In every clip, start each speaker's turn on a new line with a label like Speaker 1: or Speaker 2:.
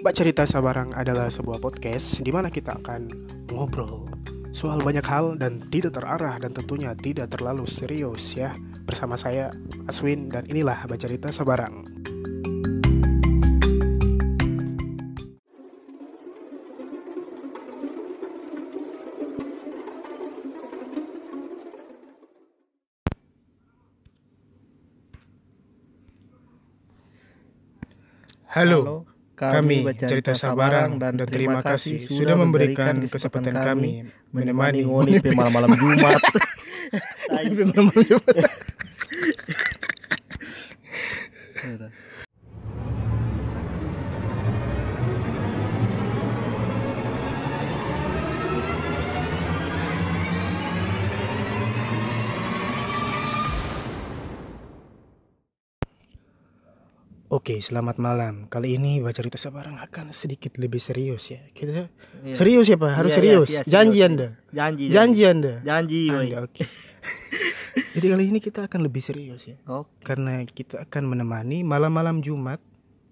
Speaker 1: Mbak Cerita Sabarang adalah sebuah podcast di mana kita akan ngobrol soal banyak hal dan tidak terarah dan tentunya tidak terlalu serius ya. Bersama saya Aswin dan inilah Mbak Cerita Sabarang. Halo, kami Cerita Sabarang dan terima kasih sudah memberikan kesempatan kami menemani
Speaker 2: Ngoni pe malam-malam Jumat.
Speaker 1: malam Jumat. Oke, selamat malam. Kali ini Baca Cerita Sabarang akan sedikit lebih serius ya. Kita
Speaker 2: Iya.
Speaker 1: serius ya Pak, harus
Speaker 2: Iya, iya,
Speaker 1: serius.
Speaker 2: iya, serius,
Speaker 1: Janji
Speaker 2: serius.
Speaker 1: Anda.
Speaker 2: Janji.
Speaker 1: Janji Anda.
Speaker 2: Janji.
Speaker 1: Anda, oke. Jadi kali ini kita akan lebih serius ya.
Speaker 2: Oh,
Speaker 1: Karena kita akan menemani malam-malam Jumat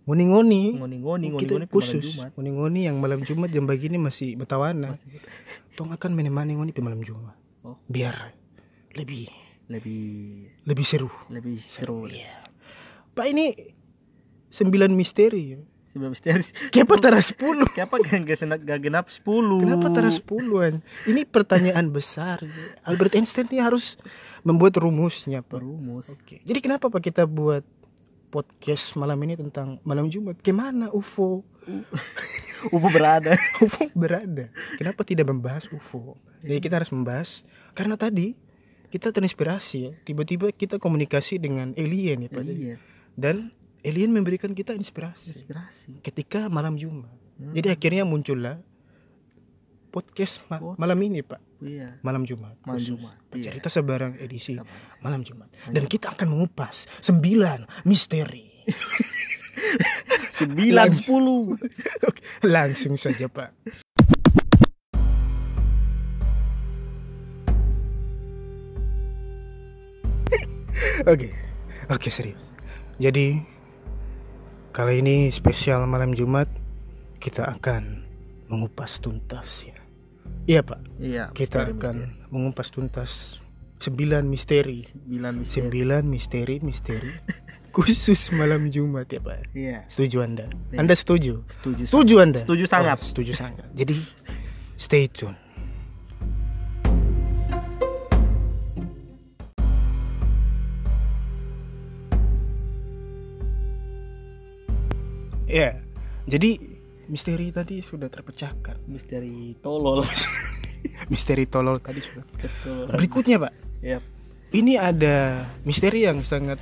Speaker 1: ngoni-ngoni.
Speaker 2: ngoni-ngoni
Speaker 1: kita
Speaker 2: ngoni-ngoni
Speaker 1: khusus ngoni-ngoni yang malam Jumat jam begini masih betawana. Tong akan menemani ngoni di malam Jumat.
Speaker 2: Oh.
Speaker 1: Biar lebih
Speaker 2: Lebih
Speaker 1: lebih seru.
Speaker 2: lebih seru.
Speaker 1: Iya. Pak ini sembilan misteri ya.
Speaker 2: Sebelum misteri.
Speaker 1: Kenapa tara 10?
Speaker 2: Kenapa gak gak genap 10?
Speaker 1: Kenapa tara 10-an? Ini pertanyaan besar. Albert Einstein ini harus membuat rumusnya, Pak.
Speaker 2: Rumus.
Speaker 1: Oke. Jadi kenapa Pak kita buat podcast malam ini tentang malam Jumat? Ke mana UFO?
Speaker 2: UFO berada.
Speaker 1: UFO berada. Kenapa tidak membahas UFO? Jadi kita harus membahas karena tadi kita terinspirasi ya. Tiba-tiba kita komunikasi dengan alien ya Pak.
Speaker 2: Iya.
Speaker 1: Dan alien memberikan kita inspirasi
Speaker 2: Inspirasi.
Speaker 1: ketika malam Jumat.
Speaker 2: Hmm.
Speaker 1: Jadi akhirnya muncullah podcast ma-
Speaker 2: Pod-
Speaker 1: malam ini Pak.
Speaker 2: Iya.
Speaker 1: Malam Jumat.
Speaker 2: Malam
Speaker 1: Khusus.
Speaker 2: Jumat. Iya.
Speaker 1: Cerita sebarang edisi
Speaker 2: Sabar.
Speaker 1: malam Jumat. Dan kita akan mengupas sembilan misteri.
Speaker 2: Sembilan sepuluh.
Speaker 1: Langsung saja Pak. Oke, oke serius. Jadi kali ini spesial malam Jumat kita akan mengupas tuntas ya. Iya Pak,
Speaker 2: Iya.
Speaker 1: kita
Speaker 2: misteri,
Speaker 1: akan
Speaker 2: misteri.
Speaker 1: mengupas tuntas sembilan misteri,
Speaker 2: sembilan misteri.
Speaker 1: sembilan misteri misteri khusus malam Jumat ya Pak.
Speaker 2: Iya.
Speaker 1: Setuju Anda?
Speaker 2: Iya.
Speaker 1: Anda setuju?
Speaker 2: Setuju.
Speaker 1: Setuju Anda?
Speaker 2: Setuju sangat.
Speaker 1: Oh, setuju sangat. Jadi stay tune. Ya, jadi misteri tadi sudah terpecahkan.
Speaker 2: Misteri tolol.
Speaker 1: Misteri tolol tadi sudah.
Speaker 2: Betul.
Speaker 1: Berikutnya, Pak.
Speaker 2: Iya.
Speaker 1: Ini ada misteri yang sangat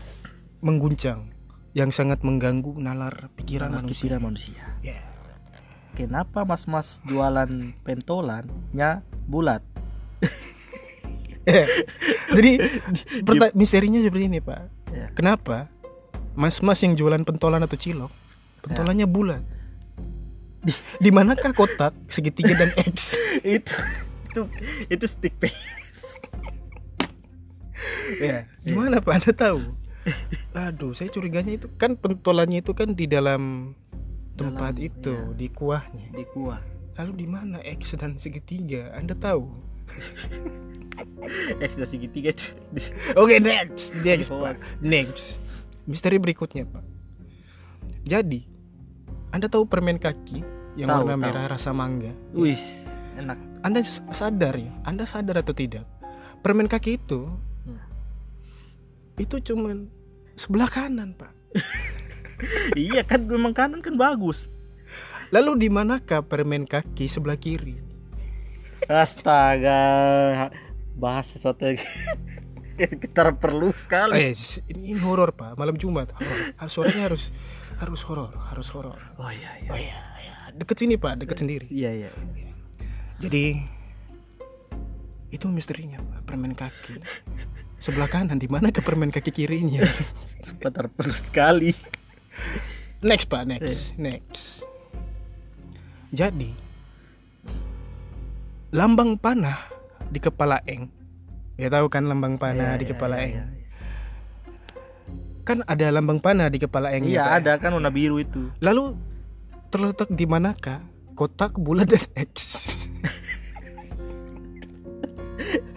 Speaker 1: mengguncang, yang sangat mengganggu nalar pikiran
Speaker 2: Pikiran
Speaker 1: manusia.
Speaker 2: pikiran manusia.
Speaker 1: Ya.
Speaker 2: Kenapa mas-mas jualan pentolannya bulat?
Speaker 1: Jadi misterinya seperti ini pak.
Speaker 2: Ya.
Speaker 1: Kenapa mas-mas yang jualan pentolan atau cilok pentolannya bulat? Di, di manakah kotak segitiga dan X?
Speaker 2: itu itu itu stick pay.
Speaker 1: ya, di mana pak? Anda tahu? Aduh, saya curiganya itu kan pentolannya itu kan di dalam tempat
Speaker 2: Dalam,
Speaker 1: itu
Speaker 2: ya.
Speaker 1: di kuahnya.
Speaker 2: di kuah.
Speaker 1: Lalu di mana X dan segitiga? Anda tahu?
Speaker 2: X dan segitiga.
Speaker 1: Oke, next, next. Pak. Next. Misteri berikutnya, Pak. Jadi, Anda tahu permen kaki yang
Speaker 2: Tahu,
Speaker 1: warna
Speaker 2: tahu.
Speaker 1: merah rasa mangga?
Speaker 2: Wis, enak.
Speaker 1: Anda sadar ya? Anda sadar atau tidak? Permen kaki itu
Speaker 2: Hmm.
Speaker 1: itu cuman sebelah kanan, Pak.
Speaker 2: iya kan memang kanan kan bagus.
Speaker 1: Lalu di manakah permen kaki sebelah kiri?
Speaker 2: Astaga. Bahas sesuatu yang kita perlu sekali.
Speaker 1: Eh, ini, ini horor, Pak. Malam Jumat. Harus suaranya harus harus horor, harus horor.
Speaker 2: Oh iya iya.
Speaker 1: Oh iya, iya. Deket sini, Pak. Deket sendiri.
Speaker 2: Iya iya.
Speaker 1: Jadi itu misterinya Pak, permen kaki. Sebelah kanan di mana ke permen kaki kirinya?
Speaker 2: Sebentar perlu sekali.
Speaker 1: next Pak, next, next. Jadi lambang panah di kepala Eng. Ya tahu kan lambang panah
Speaker 2: Iya,
Speaker 1: di
Speaker 2: iya,
Speaker 1: kepala
Speaker 2: iya,
Speaker 1: Eng.
Speaker 2: iya.
Speaker 1: Kan ada lambang panah di kepala Eng. ya,
Speaker 2: Iya
Speaker 1: Pak, ya?
Speaker 2: ada kan warna biru itu.
Speaker 1: Lalu terletak di manakah kotak bulat dan X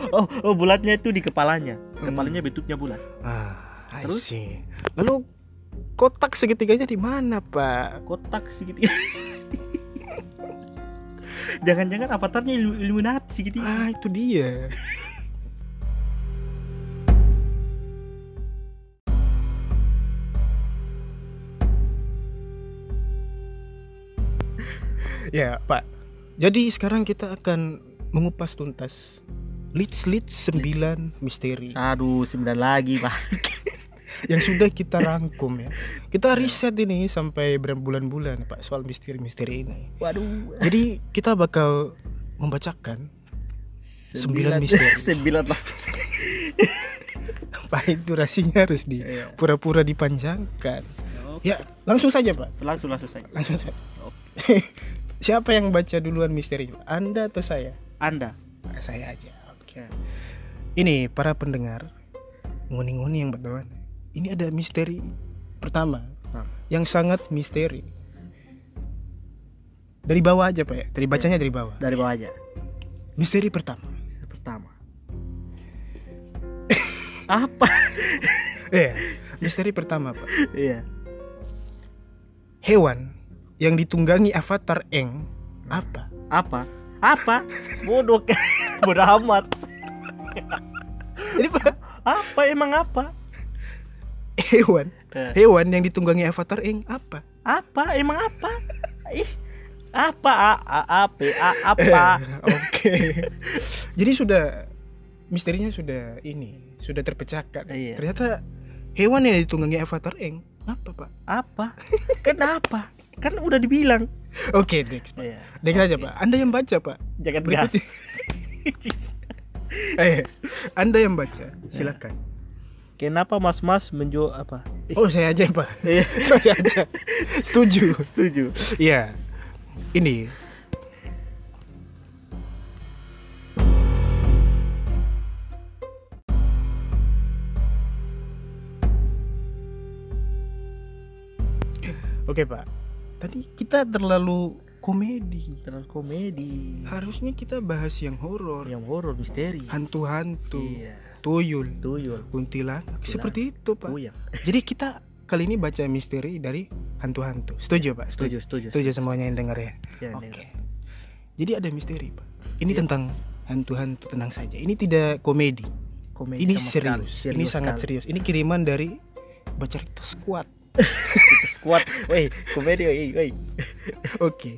Speaker 2: Oh, oh bulatnya itu di kepalanya.
Speaker 1: Hmm.
Speaker 2: Kepalanya bentuknya bulat.
Speaker 1: ah
Speaker 2: Terus?
Speaker 1: see. lalu kotak segitiganya di mana pak
Speaker 2: Kotak segitiga. Jangan-jangan avatarnya Illu- Illuminati segitiga.
Speaker 1: ah itu dia ya pak jadi sekarang kita akan mengupas tuntas leads leads 9 misteri
Speaker 2: Aduh, sembilan lagi, Pak.
Speaker 1: yang sudah kita rangkum ya kita riset ini sampai berbulan-bulan pak soal misteri-misteri ini
Speaker 2: Waduh.
Speaker 1: jadi kita bakal membacakan Sembilan misteri.
Speaker 2: Sembilan lah.
Speaker 1: Pak durasinya harus di
Speaker 2: Iya.
Speaker 1: pura-pura dipanjangkan. Ya, langsung saja, Pak.
Speaker 2: Langsung langsung saja.
Speaker 1: Langsung saja. Siapa yang baca duluan misteri? Anda atau saya?
Speaker 2: Anda.
Speaker 1: Nah, saya aja. Oke. Ini para pendengar nguni-nguni yang berdoa. Ini ada misteri pertama
Speaker 2: Nah.
Speaker 1: yang sangat misteri. Dari bawah aja, Pak ya. Dari bacanya dari bawah.
Speaker 2: Dari bawah aja.
Speaker 1: Misteri pertama.
Speaker 2: Yang pertama. Apa?
Speaker 1: Eh, misteri pertama, Pak.
Speaker 2: Iya.
Speaker 1: Hewan yang ditunggangi avatar Eng apa?
Speaker 2: Apa? Apa? Bodoh. Bodoh amat.
Speaker 1: Ini
Speaker 2: Apa emang apa?
Speaker 1: hewan
Speaker 2: Eh,
Speaker 1: hewan yang ditunggangi avatar Eng apa?
Speaker 2: apa? Emang apa? Ih. Apa? A, a, apa? A, apa?
Speaker 1: Oke. Jadi sudah misterinya sudah ini sudah terpecahkan.
Speaker 2: Iya.
Speaker 1: Ternyata hewan yang ditunggangi avatar Eng apa Pak?
Speaker 2: Apa? Kenapa? Kan udah dibilang.
Speaker 1: Oke next Pak.
Speaker 2: Iya.
Speaker 1: Next aja Pak. Anda yang baca Pak.
Speaker 2: Jangan gas.
Speaker 1: Eh, Anda yang baca. Silakan.
Speaker 2: Kenapa mas-mas menjual apa?
Speaker 1: Oh saya aja Pak.
Speaker 2: Iya.
Speaker 1: saya aja. Setuju.
Speaker 2: Setuju.
Speaker 1: Iya. Ini Oke Pak, tadi kita terlalu komedi.
Speaker 2: Terus komedi.
Speaker 1: Harusnya kita bahas yang horor,
Speaker 2: Yang horor misteri.
Speaker 1: hantu-hantu,
Speaker 2: Iya.
Speaker 1: tuyul,
Speaker 2: Tuyul.
Speaker 1: kuntilanak, seperti itu Pak.
Speaker 2: Puyang.
Speaker 1: Jadi kita kali ini baca misteri dari hantu-hantu. Setuju Pak?
Speaker 2: Setuju, setuju.
Speaker 1: Setuju semuanya yang dengar ya.
Speaker 2: Ya,
Speaker 1: Oke.
Speaker 2: nih.
Speaker 1: Jadi ada misteri, Pak. Ini
Speaker 2: Iya.
Speaker 1: tentang hantu-hantu, tenang saja. Ini tidak komedi.
Speaker 2: Komedi
Speaker 1: ini
Speaker 2: sama
Speaker 1: serius.
Speaker 2: sekali.
Speaker 1: Ini sangat
Speaker 2: sekali.
Speaker 1: serius. Ini kiriman dari Bacarita Squad.
Speaker 2: Squad. Woi, komedi woi, woi.
Speaker 1: Oke.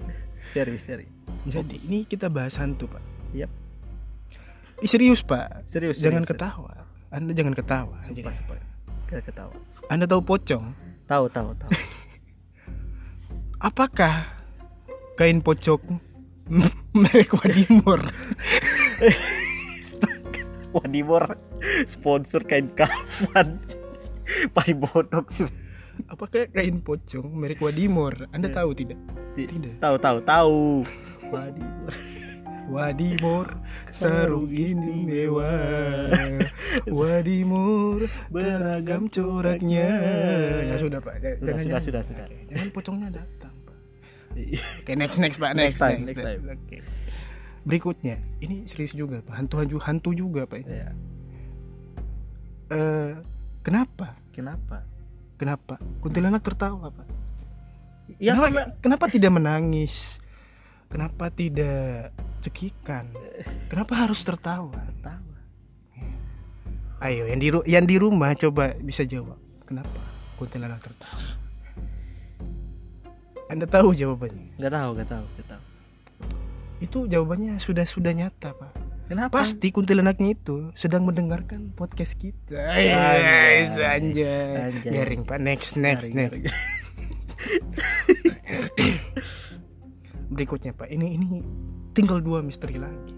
Speaker 2: Misteri, misteri.
Speaker 1: Jadi ini kita bahas hantu, Pak.
Speaker 2: Yap.
Speaker 1: Ih, serius, Pak.
Speaker 2: Serius.
Speaker 1: Jangan
Speaker 2: serius,
Speaker 1: ketawa. Anda jangan ketawa.
Speaker 2: serius. Sumpah, sumpah. Kita ketawa.
Speaker 1: Anda tahu pocong?
Speaker 2: Tahu, tahu, tahu.
Speaker 1: Apakah kain pocong merek Wadimor
Speaker 2: Wadimor sponsor kain kafan. Paling bodoh sih.
Speaker 1: Apakah kain pocong merek Wadimor? Anda
Speaker 2: Eh.
Speaker 1: tahu tidak?
Speaker 2: Ti-
Speaker 1: Tidak.
Speaker 2: Tahu, tahu, tahu. Wadimor.
Speaker 1: Wadimor sarung ini mewah Wadimor beragam coraknya Ya sudah pak
Speaker 2: Sudah,
Speaker 1: Jangan
Speaker 2: sudah,
Speaker 1: jangan.
Speaker 2: sudah, sudah.
Speaker 1: Jangan pocongnya datang pak Oke next next pak
Speaker 2: Next
Speaker 1: next,
Speaker 2: time, next time.
Speaker 1: Oke. Berikutnya Ini serius juga pak Hantu hantu, hantu juga pak
Speaker 2: Ya.
Speaker 1: Eh, Kenapa?
Speaker 2: Kenapa?
Speaker 1: Kenapa? Kuntilanak tertawa pak
Speaker 2: Ya,
Speaker 1: kenapa,
Speaker 2: karena-
Speaker 1: kenapa tidak menangis? Kenapa tidak cekikan? Kenapa harus tertawa?
Speaker 2: tahu.
Speaker 1: Ayo, yang di yang di rumah coba bisa jawab. Kenapa kuntilanak tertawa? Anda tahu jawabannya?
Speaker 2: Nggak tahu, nggak tahu, nggak tahu.
Speaker 1: Itu jawabannya sudah sudah nyata, Pak.
Speaker 2: Kenapa?
Speaker 1: Pasti kuntilanaknya itu sedang mendengarkan podcast kita. Yes, anjay.
Speaker 2: Anjay.
Speaker 1: Garing, Pak. Next, next,
Speaker 2: Garing,
Speaker 1: next.
Speaker 2: garing.
Speaker 1: Berikutnya, Pak. Ini ini tinggal dua misteri lagi.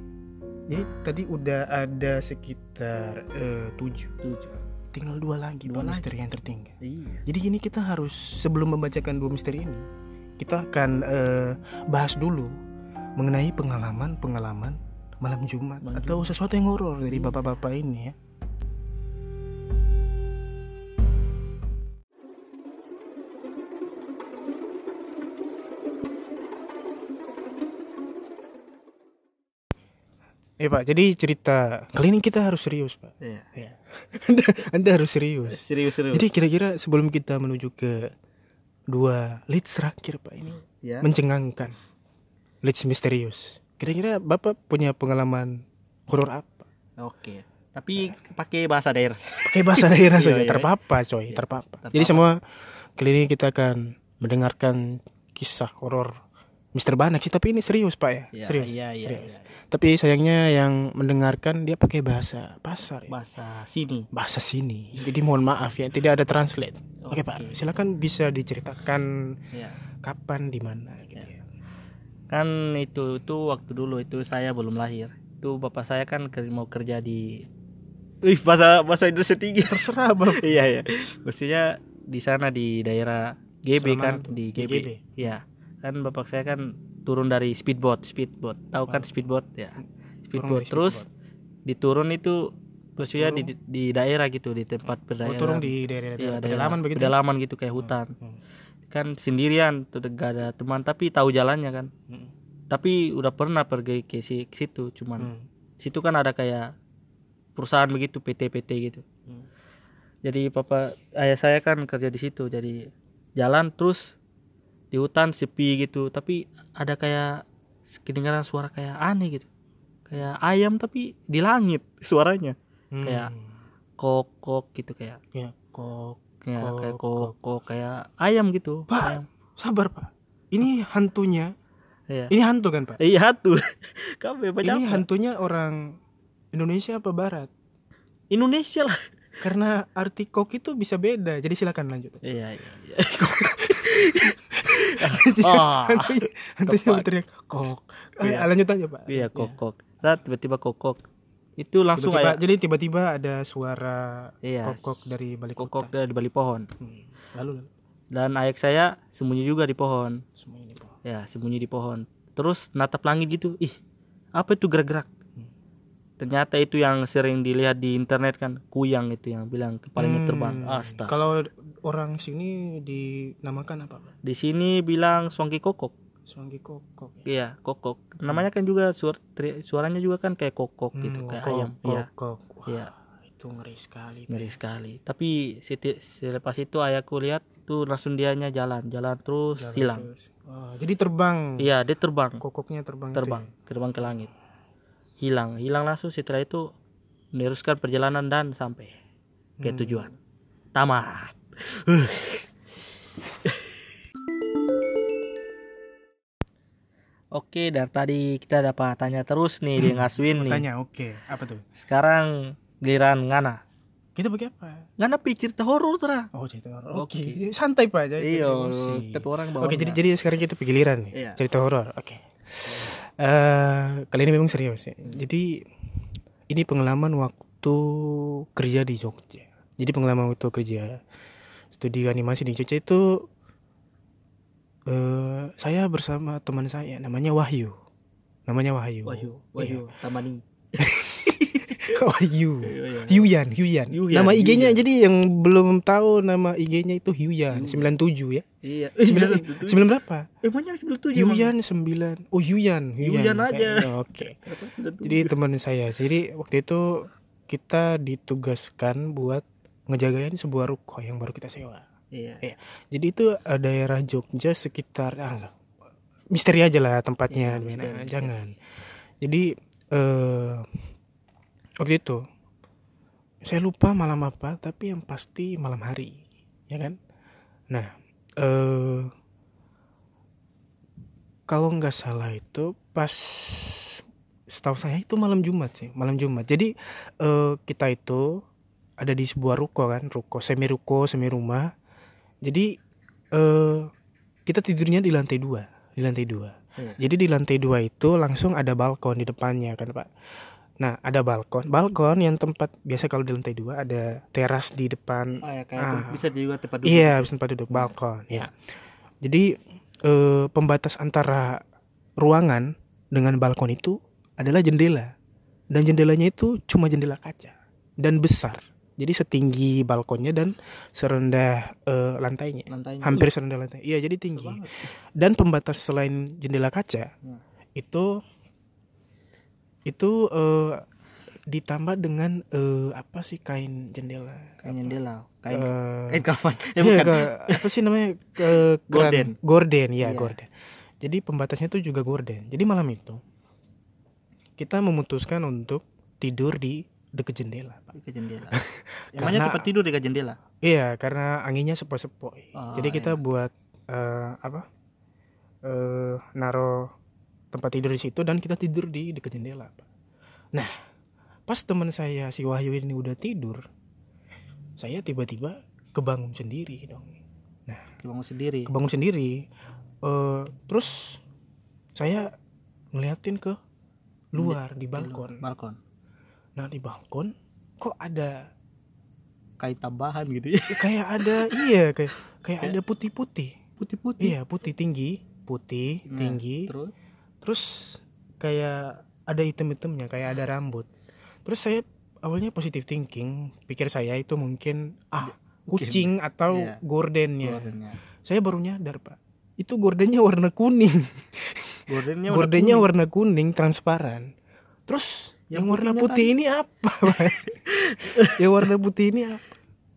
Speaker 1: Jadi tadi udah ada sekitar eh, tujuh.
Speaker 2: Tujuh.
Speaker 1: Tinggal dua lagi,
Speaker 2: Dua
Speaker 1: dua
Speaker 2: lagi.
Speaker 1: misteri yang tertinggal.
Speaker 2: Iya.
Speaker 1: Jadi gini kita harus sebelum membacakan dua misteri ini, kita akan eh, bahas dulu mengenai pengalaman-pengalaman malam Jumat
Speaker 2: malam
Speaker 1: atau Jumat. sesuatu yang horor dari
Speaker 2: iya.
Speaker 1: bapak-bapak ini ya. Eh Pak, jadi cerita kali ini kita harus serius Pak.
Speaker 2: Iya.
Speaker 1: Ya. anda, anda harus serius.
Speaker 2: Serius serius.
Speaker 1: Jadi kira-kira sebelum kita menuju ke dua leads terakhir Pak ini,
Speaker 2: ya.
Speaker 1: mencengangkan, leads misterius. Kira-kira Bapak punya pengalaman horor apa?
Speaker 2: Oke. Tapi pakai bahasa daerah.
Speaker 1: Pakai bahasa daerah
Speaker 2: Iya,
Speaker 1: saja,
Speaker 2: iya.
Speaker 1: terpapa coy,
Speaker 2: Iya,
Speaker 1: terpapa.
Speaker 2: terpapa.
Speaker 1: Jadi semua kali ini kita akan mendengarkan kisah horor Mr. Banak sih, tapi ini serius Pak ya,
Speaker 2: Iya,
Speaker 1: serius.
Speaker 2: Iya, iya,
Speaker 1: serius.
Speaker 2: iya.
Speaker 1: Tapi sayangnya yang mendengarkan dia pakai bahasa pasar ya.
Speaker 2: Bahasa sini.
Speaker 1: bahasa sini. Jadi mohon maaf ya, tidak ada translate. Oke,
Speaker 2: Oke.
Speaker 1: Pak, silakan bisa diceritakan
Speaker 2: Ya.
Speaker 1: kapan di mana gitu ya.
Speaker 2: Kan itu itu waktu dulu itu saya belum lahir. Itu bapak saya kan ker- mau kerja di Wih, bahasa bahasa Indonesia tinggi.
Speaker 1: Terserah, Bang.
Speaker 2: iya, iya. Maksudnya di sana di daerah GB
Speaker 1: Selama
Speaker 2: kan
Speaker 1: itu,
Speaker 2: di
Speaker 1: di
Speaker 2: GB.
Speaker 1: GB.
Speaker 2: Iya. Kan bapak saya kan turun dari speedboat, speedboat. Tahu kan speedboat ya? Speedboat. Terus
Speaker 1: speedboat.
Speaker 2: diturun itu maksudnya di, di daerah gitu, di tempat
Speaker 1: Oh,
Speaker 2: berdaerah.
Speaker 1: turun di daerah,
Speaker 2: Iya,
Speaker 1: pedalaman
Speaker 2: daerah-
Speaker 1: begitu.
Speaker 2: Pedalaman gitu kayak hutan.
Speaker 1: Hmm.
Speaker 2: Kan sendirian, tuh gak ada teman tapi tahu jalannya kan.
Speaker 1: Hmm.
Speaker 2: Tapi udah pernah pergi ke, si- ke situ, cuman
Speaker 1: Hmm.
Speaker 2: situ kan ada kayak perusahaan begitu PT-PT gitu.
Speaker 1: Hmm.
Speaker 2: Jadi papa ayah saya kan kerja di situ jadi jalan terus di hutan sepi gitu tapi ada kayak kedengaran suara kayak aneh gitu kayak ayam tapi di langit suaranya
Speaker 1: Hmm.
Speaker 2: Kayak kok kok gitu kayak
Speaker 1: ya, kok
Speaker 2: kayak
Speaker 1: Kok,
Speaker 2: kayak
Speaker 1: kok.
Speaker 2: kok kok kayak ayam gitu
Speaker 1: Pak.
Speaker 2: ayam.
Speaker 1: sabar, Pak. Ini hantunya.
Speaker 2: Iya.
Speaker 1: Ini hantu kan, Pak?
Speaker 2: Iya tuh. Kamu
Speaker 1: Ini
Speaker 2: apa?
Speaker 1: hantunya orang Indonesia apa barat?
Speaker 2: Indonesia lah.
Speaker 1: Karena arti kok itu bisa beda. Jadi silakan lanjut.
Speaker 2: Iya iya. iya. Ah,
Speaker 1: hantunya, hantunya berteriak kok.
Speaker 2: Iya.
Speaker 1: lanjut aja, Pak.
Speaker 2: Iya
Speaker 1: Ya.
Speaker 2: kokok. Nah, tiba-tiba kokok. Itu langsung
Speaker 1: Tiba-tiba-
Speaker 2: kayak
Speaker 1: jadi tiba-tiba ada suara
Speaker 2: Iya,
Speaker 1: kokok dari balik
Speaker 2: kokok
Speaker 1: hutan.
Speaker 2: dari balik pohon.
Speaker 1: Hmm. Lalu, lalu
Speaker 2: Dan ayah saya sembunyi juga di pohon.
Speaker 1: semua ini Pak.
Speaker 2: Ya, sembunyi di pohon. Terus natap langit gitu. Ih, apa itu gerak-gerak?
Speaker 1: Hmm.
Speaker 2: Ternyata itu yang sering dilihat di internet kan, kuyang itu yang bilang kepalanya
Speaker 1: Hmm.
Speaker 2: terbang. Astaga.
Speaker 1: Kalau orang sini dinamakan apa?
Speaker 2: Di sini bilang songki kokok.
Speaker 1: Suanggi kokok. ya?
Speaker 2: Iya, kokok. Namanya kan juga suar, tri- suaranya juga kan kayak kokok gitu,
Speaker 1: Hmm,
Speaker 2: kayak
Speaker 1: kokok,
Speaker 2: ayam. Iya,
Speaker 1: Kokok. Wah,
Speaker 2: Iya.
Speaker 1: Itu ngeri sekali.
Speaker 2: Ngeri sekali. Tapi selepas itu ayahku lihat tuh langsung dianya jalan, jalan terus
Speaker 1: Jalan
Speaker 2: hilang.
Speaker 1: terus. Wah, jadi terbang.
Speaker 2: Iya, dia terbang.
Speaker 1: Kokoknya terbang.
Speaker 2: terbang
Speaker 1: ya?
Speaker 2: terbang ke langit hilang hilang langsung setelah itu meneruskan perjalanan dan sampai ke
Speaker 1: Hmm.
Speaker 2: tujuan tamat Oke, dari tadi kita dapat tanya terus nih di Ngaswin nih.
Speaker 1: Tanya, oke. Apa tuh?
Speaker 2: Sekarang giliran Ngana.
Speaker 1: Kita pakai apa?
Speaker 2: Ngana pi cerita horor tera.
Speaker 1: Oh, cerita horor.
Speaker 2: Oke.
Speaker 1: Oke. Santai, Pak. Jangan
Speaker 2: Iya, tapi orang bawa.
Speaker 1: Oke, jadi jadi sekarang kita giliran nih.
Speaker 2: Iya.
Speaker 1: Cerita horor. Oke. Eh, kali ini memang serius ya. Jadi ini pengalaman waktu kerja di Jogja. Jadi pengalaman waktu kerja studi animasi di Jogja itu eh saya bersama teman saya namanya Wahyu. Namanya Wahyu.
Speaker 2: Wahyu,
Speaker 1: Iya.
Speaker 2: Wahyu, Tamani.
Speaker 1: Wahyu.
Speaker 2: Iya,
Speaker 1: Hyuyan, Hyuyan.
Speaker 2: Hyuyan,
Speaker 1: Nama IG-nya jadi yang belum tahu nama IG-nya itu Hyuyan 97 ya.
Speaker 2: Iya.
Speaker 1: Sembilan, sembilan berapa?
Speaker 2: Emangnya 97.
Speaker 1: Hyuyan 9. Oh, Hyuyan,
Speaker 2: Hyuyan aja.
Speaker 1: kayaknya. Oke. Jadi teman saya. Jadi waktu itu kita ditugaskan buat ngejagain sebuah ruko yang baru kita sewa.
Speaker 2: Iya.
Speaker 1: Jadi itu eh, daerah Jogja sekitar ah, misteri aja lah tempatnya
Speaker 2: Iya,
Speaker 1: mana.
Speaker 2: misteri, misteri.
Speaker 1: Jangan. Jadi eh waktu itu saya lupa malam apa, tapi yang pasti malam hari, ya kan? Nah, eh kalau nggak salah itu pas setahu saya itu malam Jumat sih, malam Jumat. Jadi eh kita itu ada di sebuah ruko kan, ruko semi ruko, semi rumah. Jadi eh kita tidurnya di lantai dua, di lantai dua.
Speaker 2: Iya.
Speaker 1: Jadi di lantai dua itu langsung ada balkon di depannya kan pak. Nah ada balkon, balkon yang tempat biasa kalau di lantai dua ada teras di depan.
Speaker 2: Oh ya, kayak
Speaker 1: Ah.
Speaker 2: bisa juga tempat duduk.
Speaker 1: Iya bisa tempat duduk balkon. Ya. Jadi eh, pembatas antara ruangan dengan balkon itu adalah jendela dan jendelanya itu cuma jendela kaca dan besar. Jadi setinggi balkonnya dan serendah eh, lantainya.
Speaker 2: Lantainya.
Speaker 1: Hampir serendah lantai. Iya, jadi tinggi.
Speaker 2: Ya.
Speaker 1: Dan pembatas selain jendela kaca itu itu eh, ditambah dengan eh, apa sih kain jendela
Speaker 2: kain jendela kain
Speaker 1: Eh,
Speaker 2: kain kafan eh,
Speaker 1: iya,
Speaker 2: bukan
Speaker 1: ke- apa sih namanya ke
Speaker 2: Gorden.
Speaker 1: gorden ya
Speaker 2: Iya.
Speaker 1: gorden jadi pembatasnya itu juga gorden jadi malam itu kita memutuskan untuk tidur di dekat jendela Pak.
Speaker 2: ke jendela. Emangnya tempat tidur dekat jendela?
Speaker 1: Iya karena anginnya sepoi-sepoi.
Speaker 2: Oh,
Speaker 1: jadi kita
Speaker 2: iya.
Speaker 1: buat eh, apa eh naro tempat tidur di situ dan kita tidur di dekat jendela Pak. nah pas teman saya si Wahyu ini udah tidur saya tiba-tiba kebangun sendiri dong.
Speaker 2: Bangun sendiri?
Speaker 1: kebangun sendiri. Eh terus saya ngeliatin ke luar di balkon.
Speaker 2: balkon
Speaker 1: nah di balkon kok ada
Speaker 2: kain tambahan gitu ya?
Speaker 1: kayak ada iya kayak kayak
Speaker 2: Ya.
Speaker 1: ada putih-putih.
Speaker 2: putih-putih?
Speaker 1: Iya putih tinggi putih
Speaker 2: Nah,
Speaker 1: tinggi.
Speaker 2: terus?
Speaker 1: Terus kayak ada item-itemnya kayak ada rambut. Terus saya awalnya positive thinking pikir saya itu mungkin ah kucing atau
Speaker 2: Iya.
Speaker 1: gordennya.
Speaker 2: Gordennya.
Speaker 1: Saya baru nyadar pak. Itu gordennya warna kuning.
Speaker 2: Gordennya
Speaker 1: gordennya
Speaker 2: kuning.
Speaker 1: warna kuning transparan. Terus yang,
Speaker 2: Yang
Speaker 1: warna putih ini apa yang warna putih ini apa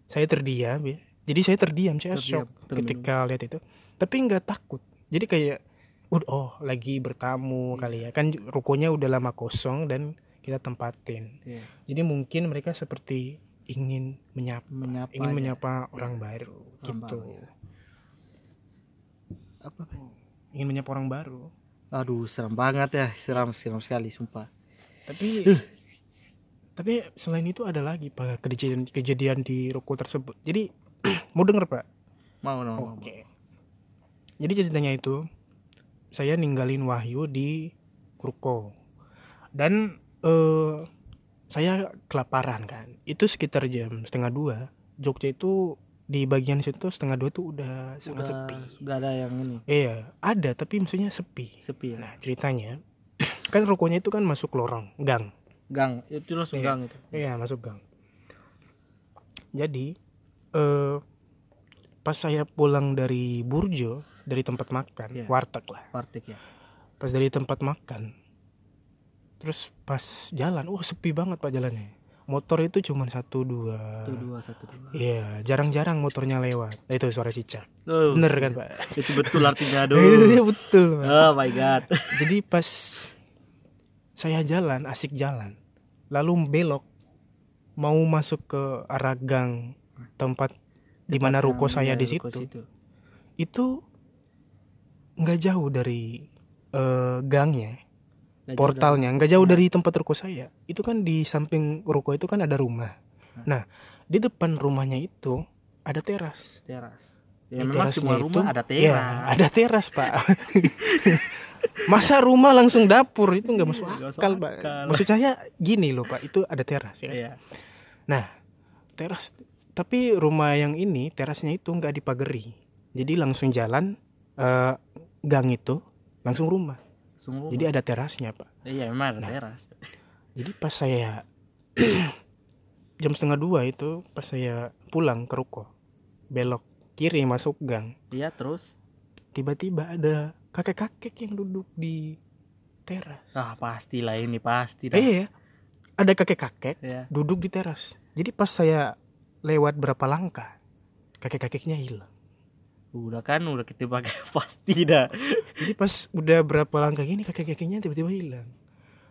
Speaker 1: saya terdiam ya. Jadi saya terdiam saya
Speaker 2: Terdiam,
Speaker 1: shock
Speaker 2: termenung.
Speaker 1: ketika lihat itu. Tapi nggak takut. Jadi kayak "Ud- oh lagi bertamu
Speaker 2: Iya.
Speaker 1: kali ya. Kan rukonya udah lama kosong dan kita tempatin.
Speaker 2: Iya.
Speaker 1: jadi mungkin mereka seperti ingin menyapa
Speaker 2: menyapa
Speaker 1: ingin
Speaker 2: aja.
Speaker 1: menyapa orang baru
Speaker 2: Orang
Speaker 1: gitu.
Speaker 2: baru, ya. apa
Speaker 1: ingin menyapa orang baru?
Speaker 2: Aduh seram banget ya. Seram seram sekali sumpah
Speaker 1: tapi tapi selain itu ada lagi pak kejadian kejadian di ruko tersebut. Jadi mau denger pak?
Speaker 2: Mau mau,
Speaker 1: oke. jadi ceritanya itu saya ninggalin Wahyu di ruko. Dan eh saya kelaparan kan. Itu sekitar jam setengah dua. Jogja itu di bagian situ setengah dua tuh udah sangat
Speaker 2: udah
Speaker 1: sepi.
Speaker 2: udah ada yang ini.
Speaker 1: Iya ada tapi maksudnya sepi.
Speaker 2: Sepi ya?
Speaker 1: Nah ceritanya kan rukonya itu kan masuk lorong gang
Speaker 2: gang itu langsung
Speaker 1: Iya.
Speaker 2: gang itu
Speaker 1: Iya masuk gang. Jadi eh pas saya pulang dari Burjo dari tempat makan
Speaker 2: Iya.
Speaker 1: warteg lah.
Speaker 2: warteg ya
Speaker 1: Pas dari tempat makan, terus pas jalan, wah sepi banget pak jalannya. Motor itu cuma satu dua.
Speaker 2: satu dua satu dua
Speaker 1: Iya jarang-jarang motornya lewat. Nah, itu suara cicak.
Speaker 2: Oh,
Speaker 1: Bener kan pak?
Speaker 2: itu betul artinya aduh
Speaker 1: Iya betul. Pak.
Speaker 2: oh my god
Speaker 1: Jadi pas saya jalan, asik jalan, lalu belok, mau masuk ke arah gang tempat di mana ruko saya di
Speaker 2: Iya, ruko
Speaker 1: situ, itu nggak jauh dari eh, gangnya,
Speaker 2: jauh
Speaker 1: portalnya, nggak jauh
Speaker 2: Nah.
Speaker 1: dari tempat ruko saya. Itu kan di samping ruko itu kan ada rumah. Nah, di depan rumahnya itu ada teras.
Speaker 2: teras ya
Speaker 1: Di
Speaker 2: memang semua
Speaker 1: itu-
Speaker 2: rumah ada
Speaker 1: Ya,
Speaker 2: teras
Speaker 1: ada teras, Pak. Masa rumah langsung dapur itu nggak masuk
Speaker 2: masuk
Speaker 1: akal, Pak.
Speaker 2: akal.
Speaker 1: Maksud saya gini loh, Pak. Itu ada teras ya.
Speaker 2: Iya.
Speaker 1: Teras. Tapi rumah yang ini terasnya itu nggak dipagari. Jadi langsung jalan eh, gang itu langsung rumah.
Speaker 2: Langsung rumah.
Speaker 1: Jadi ada terasnya, Pak.
Speaker 2: iya memang ada
Speaker 1: Nah.
Speaker 2: teras
Speaker 1: Jadi pas saya jam setengah dua itu pas saya pulang ke ruko belok kiri masuk gang
Speaker 2: iya terus
Speaker 1: tiba-tiba ada kakek-kakek yang duduk di teras.
Speaker 2: ah pastilah ini pasti dah.
Speaker 1: Eh, iya. ada kakek-kakek
Speaker 2: ya
Speaker 1: duduk di teras. Jadi pas saya lewat berapa langkah, kakek-kakeknya hilang.
Speaker 2: udah kan udah kita pakai pasti dah
Speaker 1: Jadi pas udah berapa langkah gini kakek-kakeknya tiba-tiba hilang.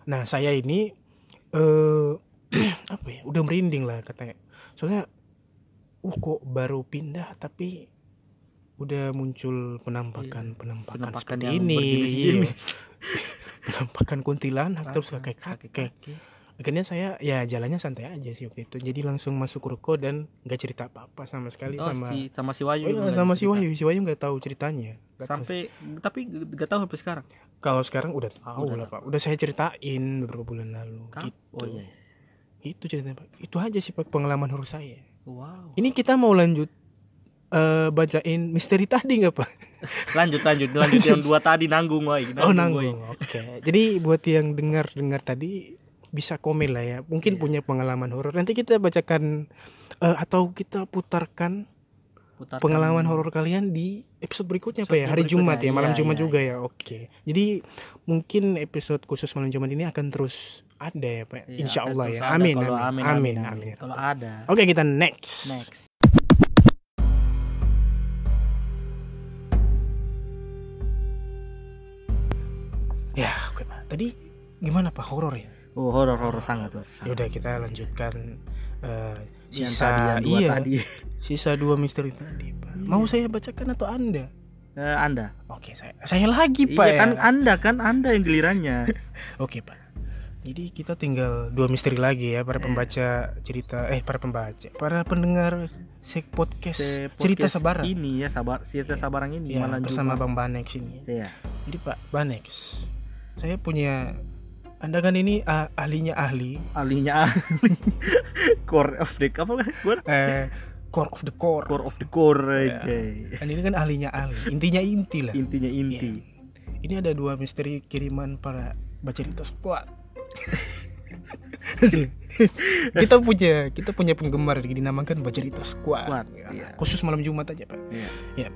Speaker 1: Nah saya ini eh apa ya, udah merinding lah katanya. Soalnya, uh kok baru pindah? Tapi udah muncul penampakan penampakan,
Speaker 2: Penampakan
Speaker 1: seperti ini. Iya. penampakan kuntilanak terus kakek-kakek.
Speaker 2: Kakek-kakek.
Speaker 1: akhirnya saya ya jalannya santai aja sih waktu itu. Jadi langsung masuk ruko dan nggak cerita apa apa sama sekali
Speaker 2: oh,
Speaker 1: sama
Speaker 2: si sama si Wayu
Speaker 1: Oh iya,
Speaker 2: nggak
Speaker 1: sama si. Wahyu. si Wahyu nggak tahu ceritanya. Nggak tahu.
Speaker 2: sampai tapi gak tahu sampai sekarang?
Speaker 1: Kalau sekarang udah tahu
Speaker 2: Udah
Speaker 1: lah pak. Udah saya ceritain beberapa bulan lalu.
Speaker 2: Kap-
Speaker 1: gitu.
Speaker 2: Oh iya
Speaker 1: itu ceritanya pak. Itu aja sih pak pengalaman horor saya
Speaker 2: wow.
Speaker 1: Ini kita mau lanjut eh bacain misteri tadi nggak pak?
Speaker 2: Lanjut lanjut. Lanjut yang dua tadi nanggung woi.
Speaker 1: Oh nanggung oke. Jadi buat yang dengar dengar tadi bisa komen lah ya. Mungkin
Speaker 2: Iya.
Speaker 1: punya pengalaman horor. Nanti kita bacakan eh, atau kita putarkan
Speaker 2: Putarkan-
Speaker 1: pengalaman horor kalian di episode berikutnya ya?
Speaker 2: Episode
Speaker 1: hari Jumat ya malam
Speaker 2: iya,
Speaker 1: Jumat
Speaker 2: iya,
Speaker 1: juga ya? Oke. Jadi mungkin episode khusus malam Jumat ini akan terus ada ya pak.
Speaker 2: Iya,
Speaker 1: insya Allah ya.
Speaker 2: ada
Speaker 1: amin
Speaker 2: kalau
Speaker 1: amin. amin amin
Speaker 2: kalau ada.
Speaker 1: Oke kita next.
Speaker 2: Next.
Speaker 1: Ya oke pak. Tadi gimana pak? Horor ya?
Speaker 2: Oh horor horor sangat horor
Speaker 1: ya udah kita lanjutkan eh,
Speaker 2: yang
Speaker 1: sisa
Speaker 2: tadi dua
Speaker 1: iya
Speaker 2: tadi.
Speaker 1: sisa dua misteri tadi pak. Mau saya bacakan atau anda?
Speaker 2: Eh, anda.
Speaker 1: Oke saya saya lagi pak
Speaker 2: iya kan
Speaker 1: ya.
Speaker 2: anda kan anda yang gilirannya.
Speaker 1: Oke pak. Jadi kita tinggal dua misteri lagi ya para
Speaker 2: Iya.
Speaker 1: pembaca cerita eh para pembaca para pendengar sek podcast
Speaker 2: Se-
Speaker 1: cerita
Speaker 2: podcast
Speaker 1: sabaran
Speaker 2: ini ya sabar cerita sabaran ini
Speaker 1: ya,
Speaker 2: malam
Speaker 1: bersama. Bang Banex ini.
Speaker 2: Iya.
Speaker 1: Jadi Pak Banex, saya punya anda kan ini ah, ahlinya ahli
Speaker 2: ahlinya ahli core of the apa kan core
Speaker 1: eh, core of the core.
Speaker 2: core of the core
Speaker 1: Ya.
Speaker 2: oke.
Speaker 1: Dan ini kan ahlinya ahli, intinya inti lah.
Speaker 2: intinya inti
Speaker 1: Ini ada dua misteri kiriman para baca cerita squad. kita punya kita punya penggemar dinamakan baca cerita squad.
Speaker 2: Squad,
Speaker 1: Ya,
Speaker 2: iya.
Speaker 1: Khusus malam Jumat aja pak.
Speaker 2: Iya.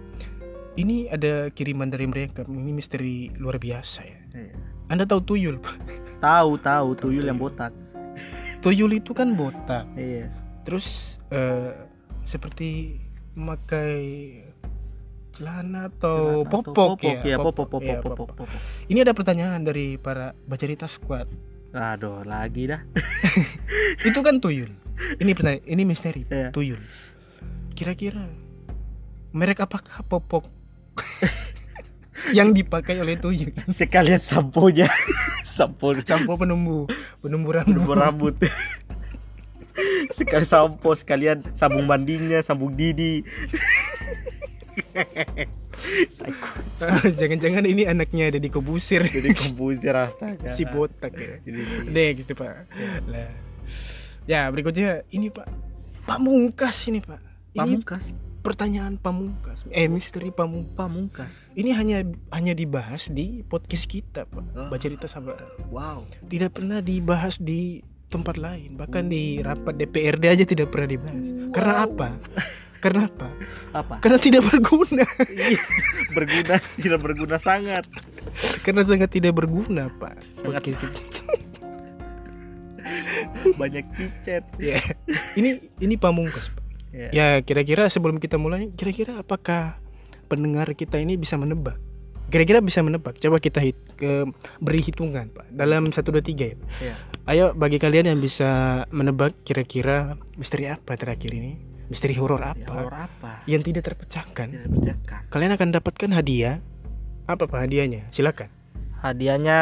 Speaker 1: Ini ada kiriman dari mereka. Ini misteri luar biasa ya.
Speaker 2: Iya.
Speaker 1: Anda tahu tuyul pak?
Speaker 2: tahu tahu tuyul
Speaker 1: tuyul.
Speaker 2: yang botak
Speaker 1: Tuyul itu kan botak.
Speaker 2: iya
Speaker 1: Terus eh, seperti memakai celana atau
Speaker 2: Celana atau
Speaker 1: popok,
Speaker 2: ya popok popok
Speaker 1: Iya,
Speaker 2: popok popok
Speaker 1: Ini ada pertanyaan dari para baca cerita squad.
Speaker 2: Aduh lagi dah.
Speaker 1: Itu kan tuyul. Ini pertanyaan ini misteri.
Speaker 2: Iya.
Speaker 1: tuyul. Kira-kira merek apakah popok? Yang dipakai oleh tuyul.
Speaker 2: Sekalian sampo-nya. Sampo.
Speaker 1: Sampo penumbuh penumbuh rambut.
Speaker 2: Sampo rambut. Sekali sampo sekalian sabung mandinya sabung didi
Speaker 1: jangan-jangan ini anaknya ada di kobusir.
Speaker 2: Jadi komputer astaga.
Speaker 1: Si botak ya.
Speaker 2: Jadi,
Speaker 1: next pak. Lah. Ya berikutnya ini pak. Pamungkas ini pak. Ini
Speaker 2: pamungkas?
Speaker 1: pertanyaan pamungkas eh misteri pamungkas.
Speaker 2: Pamungkas?
Speaker 1: Ini hanya hanya dibahas di podcast kita pak.
Speaker 2: Oh.
Speaker 1: baca cerita sabar
Speaker 2: wow.
Speaker 1: Tidak pernah dibahas di tempat lain. Bahkan di rapat DPRD aja tidak pernah dibahas. Karena
Speaker 2: Wow.
Speaker 1: apa karena apa?
Speaker 2: Apa
Speaker 1: karena tidak berguna.
Speaker 2: Iya, berguna tidak berguna sangat.
Speaker 1: Karena sangat tidak berguna pak.
Speaker 2: Sangat.
Speaker 1: Oke,
Speaker 2: banyak picet
Speaker 1: ya. Ini ini pamungkas pak.
Speaker 2: Ya.
Speaker 1: ya kira-kira sebelum kita mulai kira-kira apakah pendengar kita ini bisa menebak? Kira-kira bisa menebak? Coba kita hit, ke, beri hitungan pak. Dalam satu dua tiga ya.
Speaker 2: Ya.
Speaker 1: ayo bagi kalian yang bisa menebak kira-kira misteri apa terakhir ini misteri horor
Speaker 2: Ya,
Speaker 1: apa?
Speaker 2: horor apa?
Speaker 1: Yang tidak terpecahkan.
Speaker 2: Tidak pecahkan
Speaker 1: kalian akan dapatkan hadiah. Apa pak hadiahnya? Silakan.
Speaker 2: Hadiahnya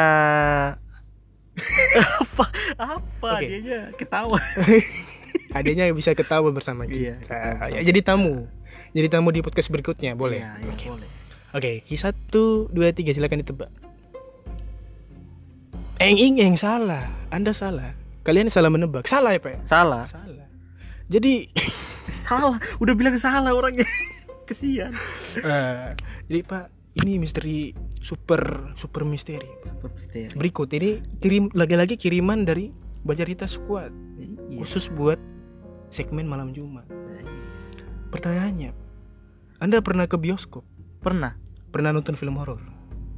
Speaker 2: apa? Apa
Speaker 1: Oke.
Speaker 2: hadiahnya? Ketawa.
Speaker 1: Hadiahnya bisa ketawa bersama
Speaker 2: Iya,
Speaker 1: kita.
Speaker 2: ketawa.
Speaker 1: ya, jadi tamu. Jadi tamu di podcast berikutnya boleh?
Speaker 2: Iya, iya,
Speaker 1: oke.
Speaker 2: boleh.
Speaker 1: Oke satu dua tiga. Silakan ditebak. Eng ing eng salah. Anda salah. Kalian salah menebak. Salah ya pak? Ya?
Speaker 2: salah.
Speaker 1: Salah. Jadi
Speaker 2: salah udah bilang salah orangnya kesian
Speaker 1: eh, jadi pak ini misteri super super misteri
Speaker 2: super misteri
Speaker 1: berikut ini kirim lagi-lagi kiriman dari Bajarita Squad
Speaker 2: Iya.
Speaker 1: khusus buat segmen malam Jumat.
Speaker 2: Iya.
Speaker 1: Pertanyaannya, Anda pernah ke bioskop?
Speaker 2: pernah
Speaker 1: Pernah nonton film horor?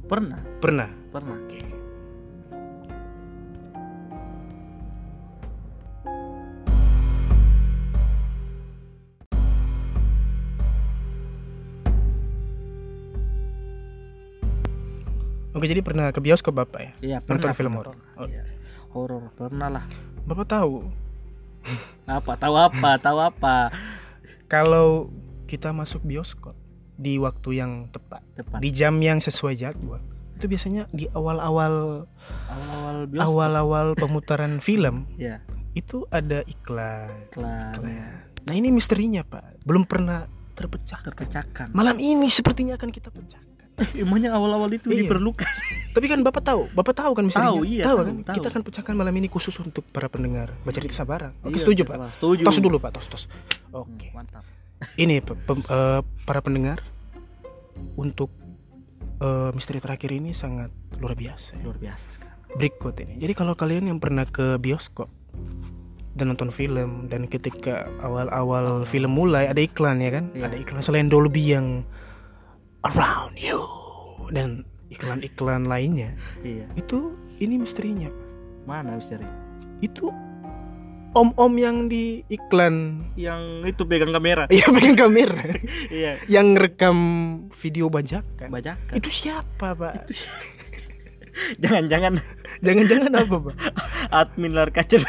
Speaker 2: pernah
Speaker 1: Pernah.
Speaker 2: pernah
Speaker 1: Oke. Oke, jadi pernah ke bioskop Bapak ya?
Speaker 2: iya
Speaker 1: Nonton
Speaker 2: pernah
Speaker 1: film
Speaker 2: pernah,
Speaker 1: horor?
Speaker 2: Iya. horor pernah lah
Speaker 1: Bapak tahu
Speaker 2: apa tahu apa tahu apa
Speaker 1: kalau kita masuk bioskop di waktu yang tepat,
Speaker 2: tepat
Speaker 1: di jam yang sesuai jadwal, itu biasanya di awal-awal
Speaker 2: awal-awal bioskop
Speaker 1: awal-awal pemutaran film
Speaker 2: ya
Speaker 1: itu ada iklan.
Speaker 2: iklan
Speaker 1: iklan. Nah ini misterinya pak, belum pernah terpecah.
Speaker 2: terpecahkan
Speaker 1: Malam ini sepertinya akan kita pecahkan.
Speaker 2: emangnya awal-awal itu
Speaker 1: Iya.
Speaker 2: diperlukan
Speaker 1: Tapi kan bapak tahu, bapak tahu kan misterinya?
Speaker 2: Tahu, iya,
Speaker 1: tahu
Speaker 2: tahu,
Speaker 1: kan?
Speaker 2: tahu.
Speaker 1: Kita akan pecahkan malam ini khusus untuk para pendengar baca cerita sabaran. Oke
Speaker 2: Iya,
Speaker 1: setuju pak.
Speaker 2: setuju
Speaker 1: Tos dulu pak, tos tos.
Speaker 2: Hmm,
Speaker 1: Oke.
Speaker 2: mantap
Speaker 1: Ini eh, para pendengar untuk eh, misteri terakhir ini sangat luar biasa.
Speaker 2: luar biasa sekarang
Speaker 1: Berikut ini. Jadi kalau kalian yang pernah ke bioskop dan nonton film dan ketika awal-awal film mulai ada iklan ya kan?
Speaker 2: Iya.
Speaker 1: Ada iklan selain Dolby yang around you dan iklan-iklan lainnya
Speaker 2: iya
Speaker 1: itu ini misterinya
Speaker 2: Mana misteri?
Speaker 1: Itu om-om yang di iklan
Speaker 2: Yang itu pegang kamera.
Speaker 1: Iya pegang kamera
Speaker 2: iya.
Speaker 1: Yang rekam video bajakan
Speaker 2: Bajakan.
Speaker 1: Itu siapa pak?
Speaker 2: Jangan-jangan
Speaker 1: Jangan-jangan apa pak?
Speaker 2: admin lar kaca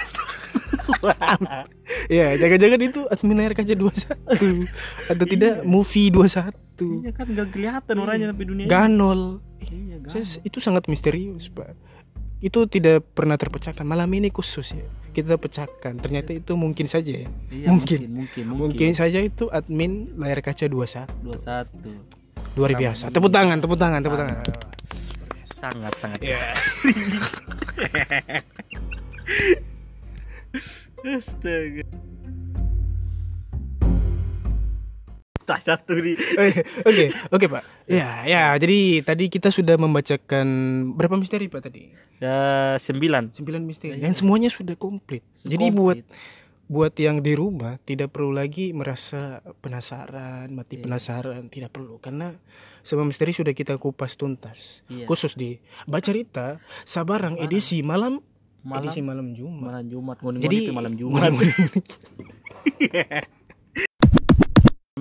Speaker 1: Ya jangan-jangan itu admin layar kaca 21 Atau tidak
Speaker 2: Iya.
Speaker 1: movie 21
Speaker 2: Iya kan gak kelihatan orangnya sampai dunia. ini.
Speaker 1: Ganol
Speaker 2: Iya,
Speaker 1: Saya-
Speaker 2: gak.
Speaker 1: Itu sangat misterius pak Itu tidak pernah terpecahkan Malam ini khusus ya Kita pecahkan Ternyata itu mungkin saja ya
Speaker 2: Iya,
Speaker 1: mungkin.
Speaker 2: mungkin, mungkin,
Speaker 1: Mungkin saja itu admin layar kaca 21
Speaker 2: dua satu.
Speaker 1: Luar
Speaker 2: Sama
Speaker 1: biasa. Tepuk tangan, tepuk tangan, tepuk tangan
Speaker 2: Sangat sangat.
Speaker 1: Ya
Speaker 2: Astaga. Tak satu di.
Speaker 1: Oke, oke Pak. Ya, ya. Jadi tadi kita sudah membacakan berapa misteri Pak tadi?
Speaker 2: Ya sembilan.
Speaker 1: Sembilan misteri.
Speaker 2: Iya.
Speaker 1: Dan semuanya sudah komplit. Jadi buat
Speaker 2: Komplit.
Speaker 1: buat yang di rumah tidak perlu lagi merasa penasaran, mati
Speaker 2: Iya.
Speaker 1: penasaran, tidak perlu karena semua misteri sudah kita kupas tuntas.
Speaker 2: Iya.
Speaker 1: Khusus di Bacarita Sabarang
Speaker 2: Sabarang.
Speaker 1: edisi malam,
Speaker 2: malam
Speaker 1: edisi malam Jumat.
Speaker 2: malam Jumat ngoni
Speaker 1: Jadi
Speaker 2: itu malam Jumat.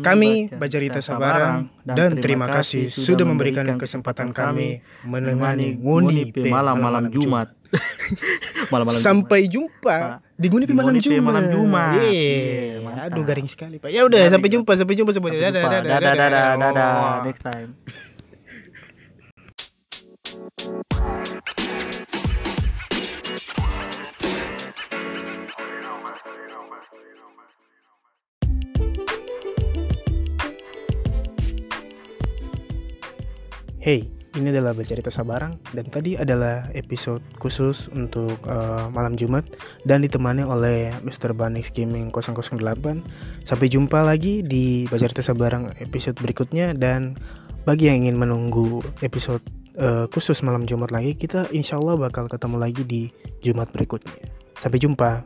Speaker 1: Kami Bacarita Sabarang dan terima kasih sudah memberikan kesempatan kami menengani nguni
Speaker 2: malam-malam Jumat. Malam-malam
Speaker 1: Sampai jumpa di Nguni malam Jumat.
Speaker 2: malam Jumat.
Speaker 1: Iya.
Speaker 2: Iya.
Speaker 1: Aduh garing sekali Pak. Ya udah sampai jumpa, sampai jumpa semuanya. Dadah,
Speaker 2: Dadah, dadah, dadah. Next time.
Speaker 1: Hey, ini adalah Bercerita Sabarang dan tadi adalah episode khusus untuk eh, malam Jumat dan ditemani oleh Mr. Banix Gaming 008. Sampai jumpa lagi di Bercerita Sabarang episode berikutnya dan bagi yang ingin menunggu episode eh, khusus malam Jumat lagi, kita insya Allah bakal ketemu lagi di Jumat berikutnya. Sampai jumpa.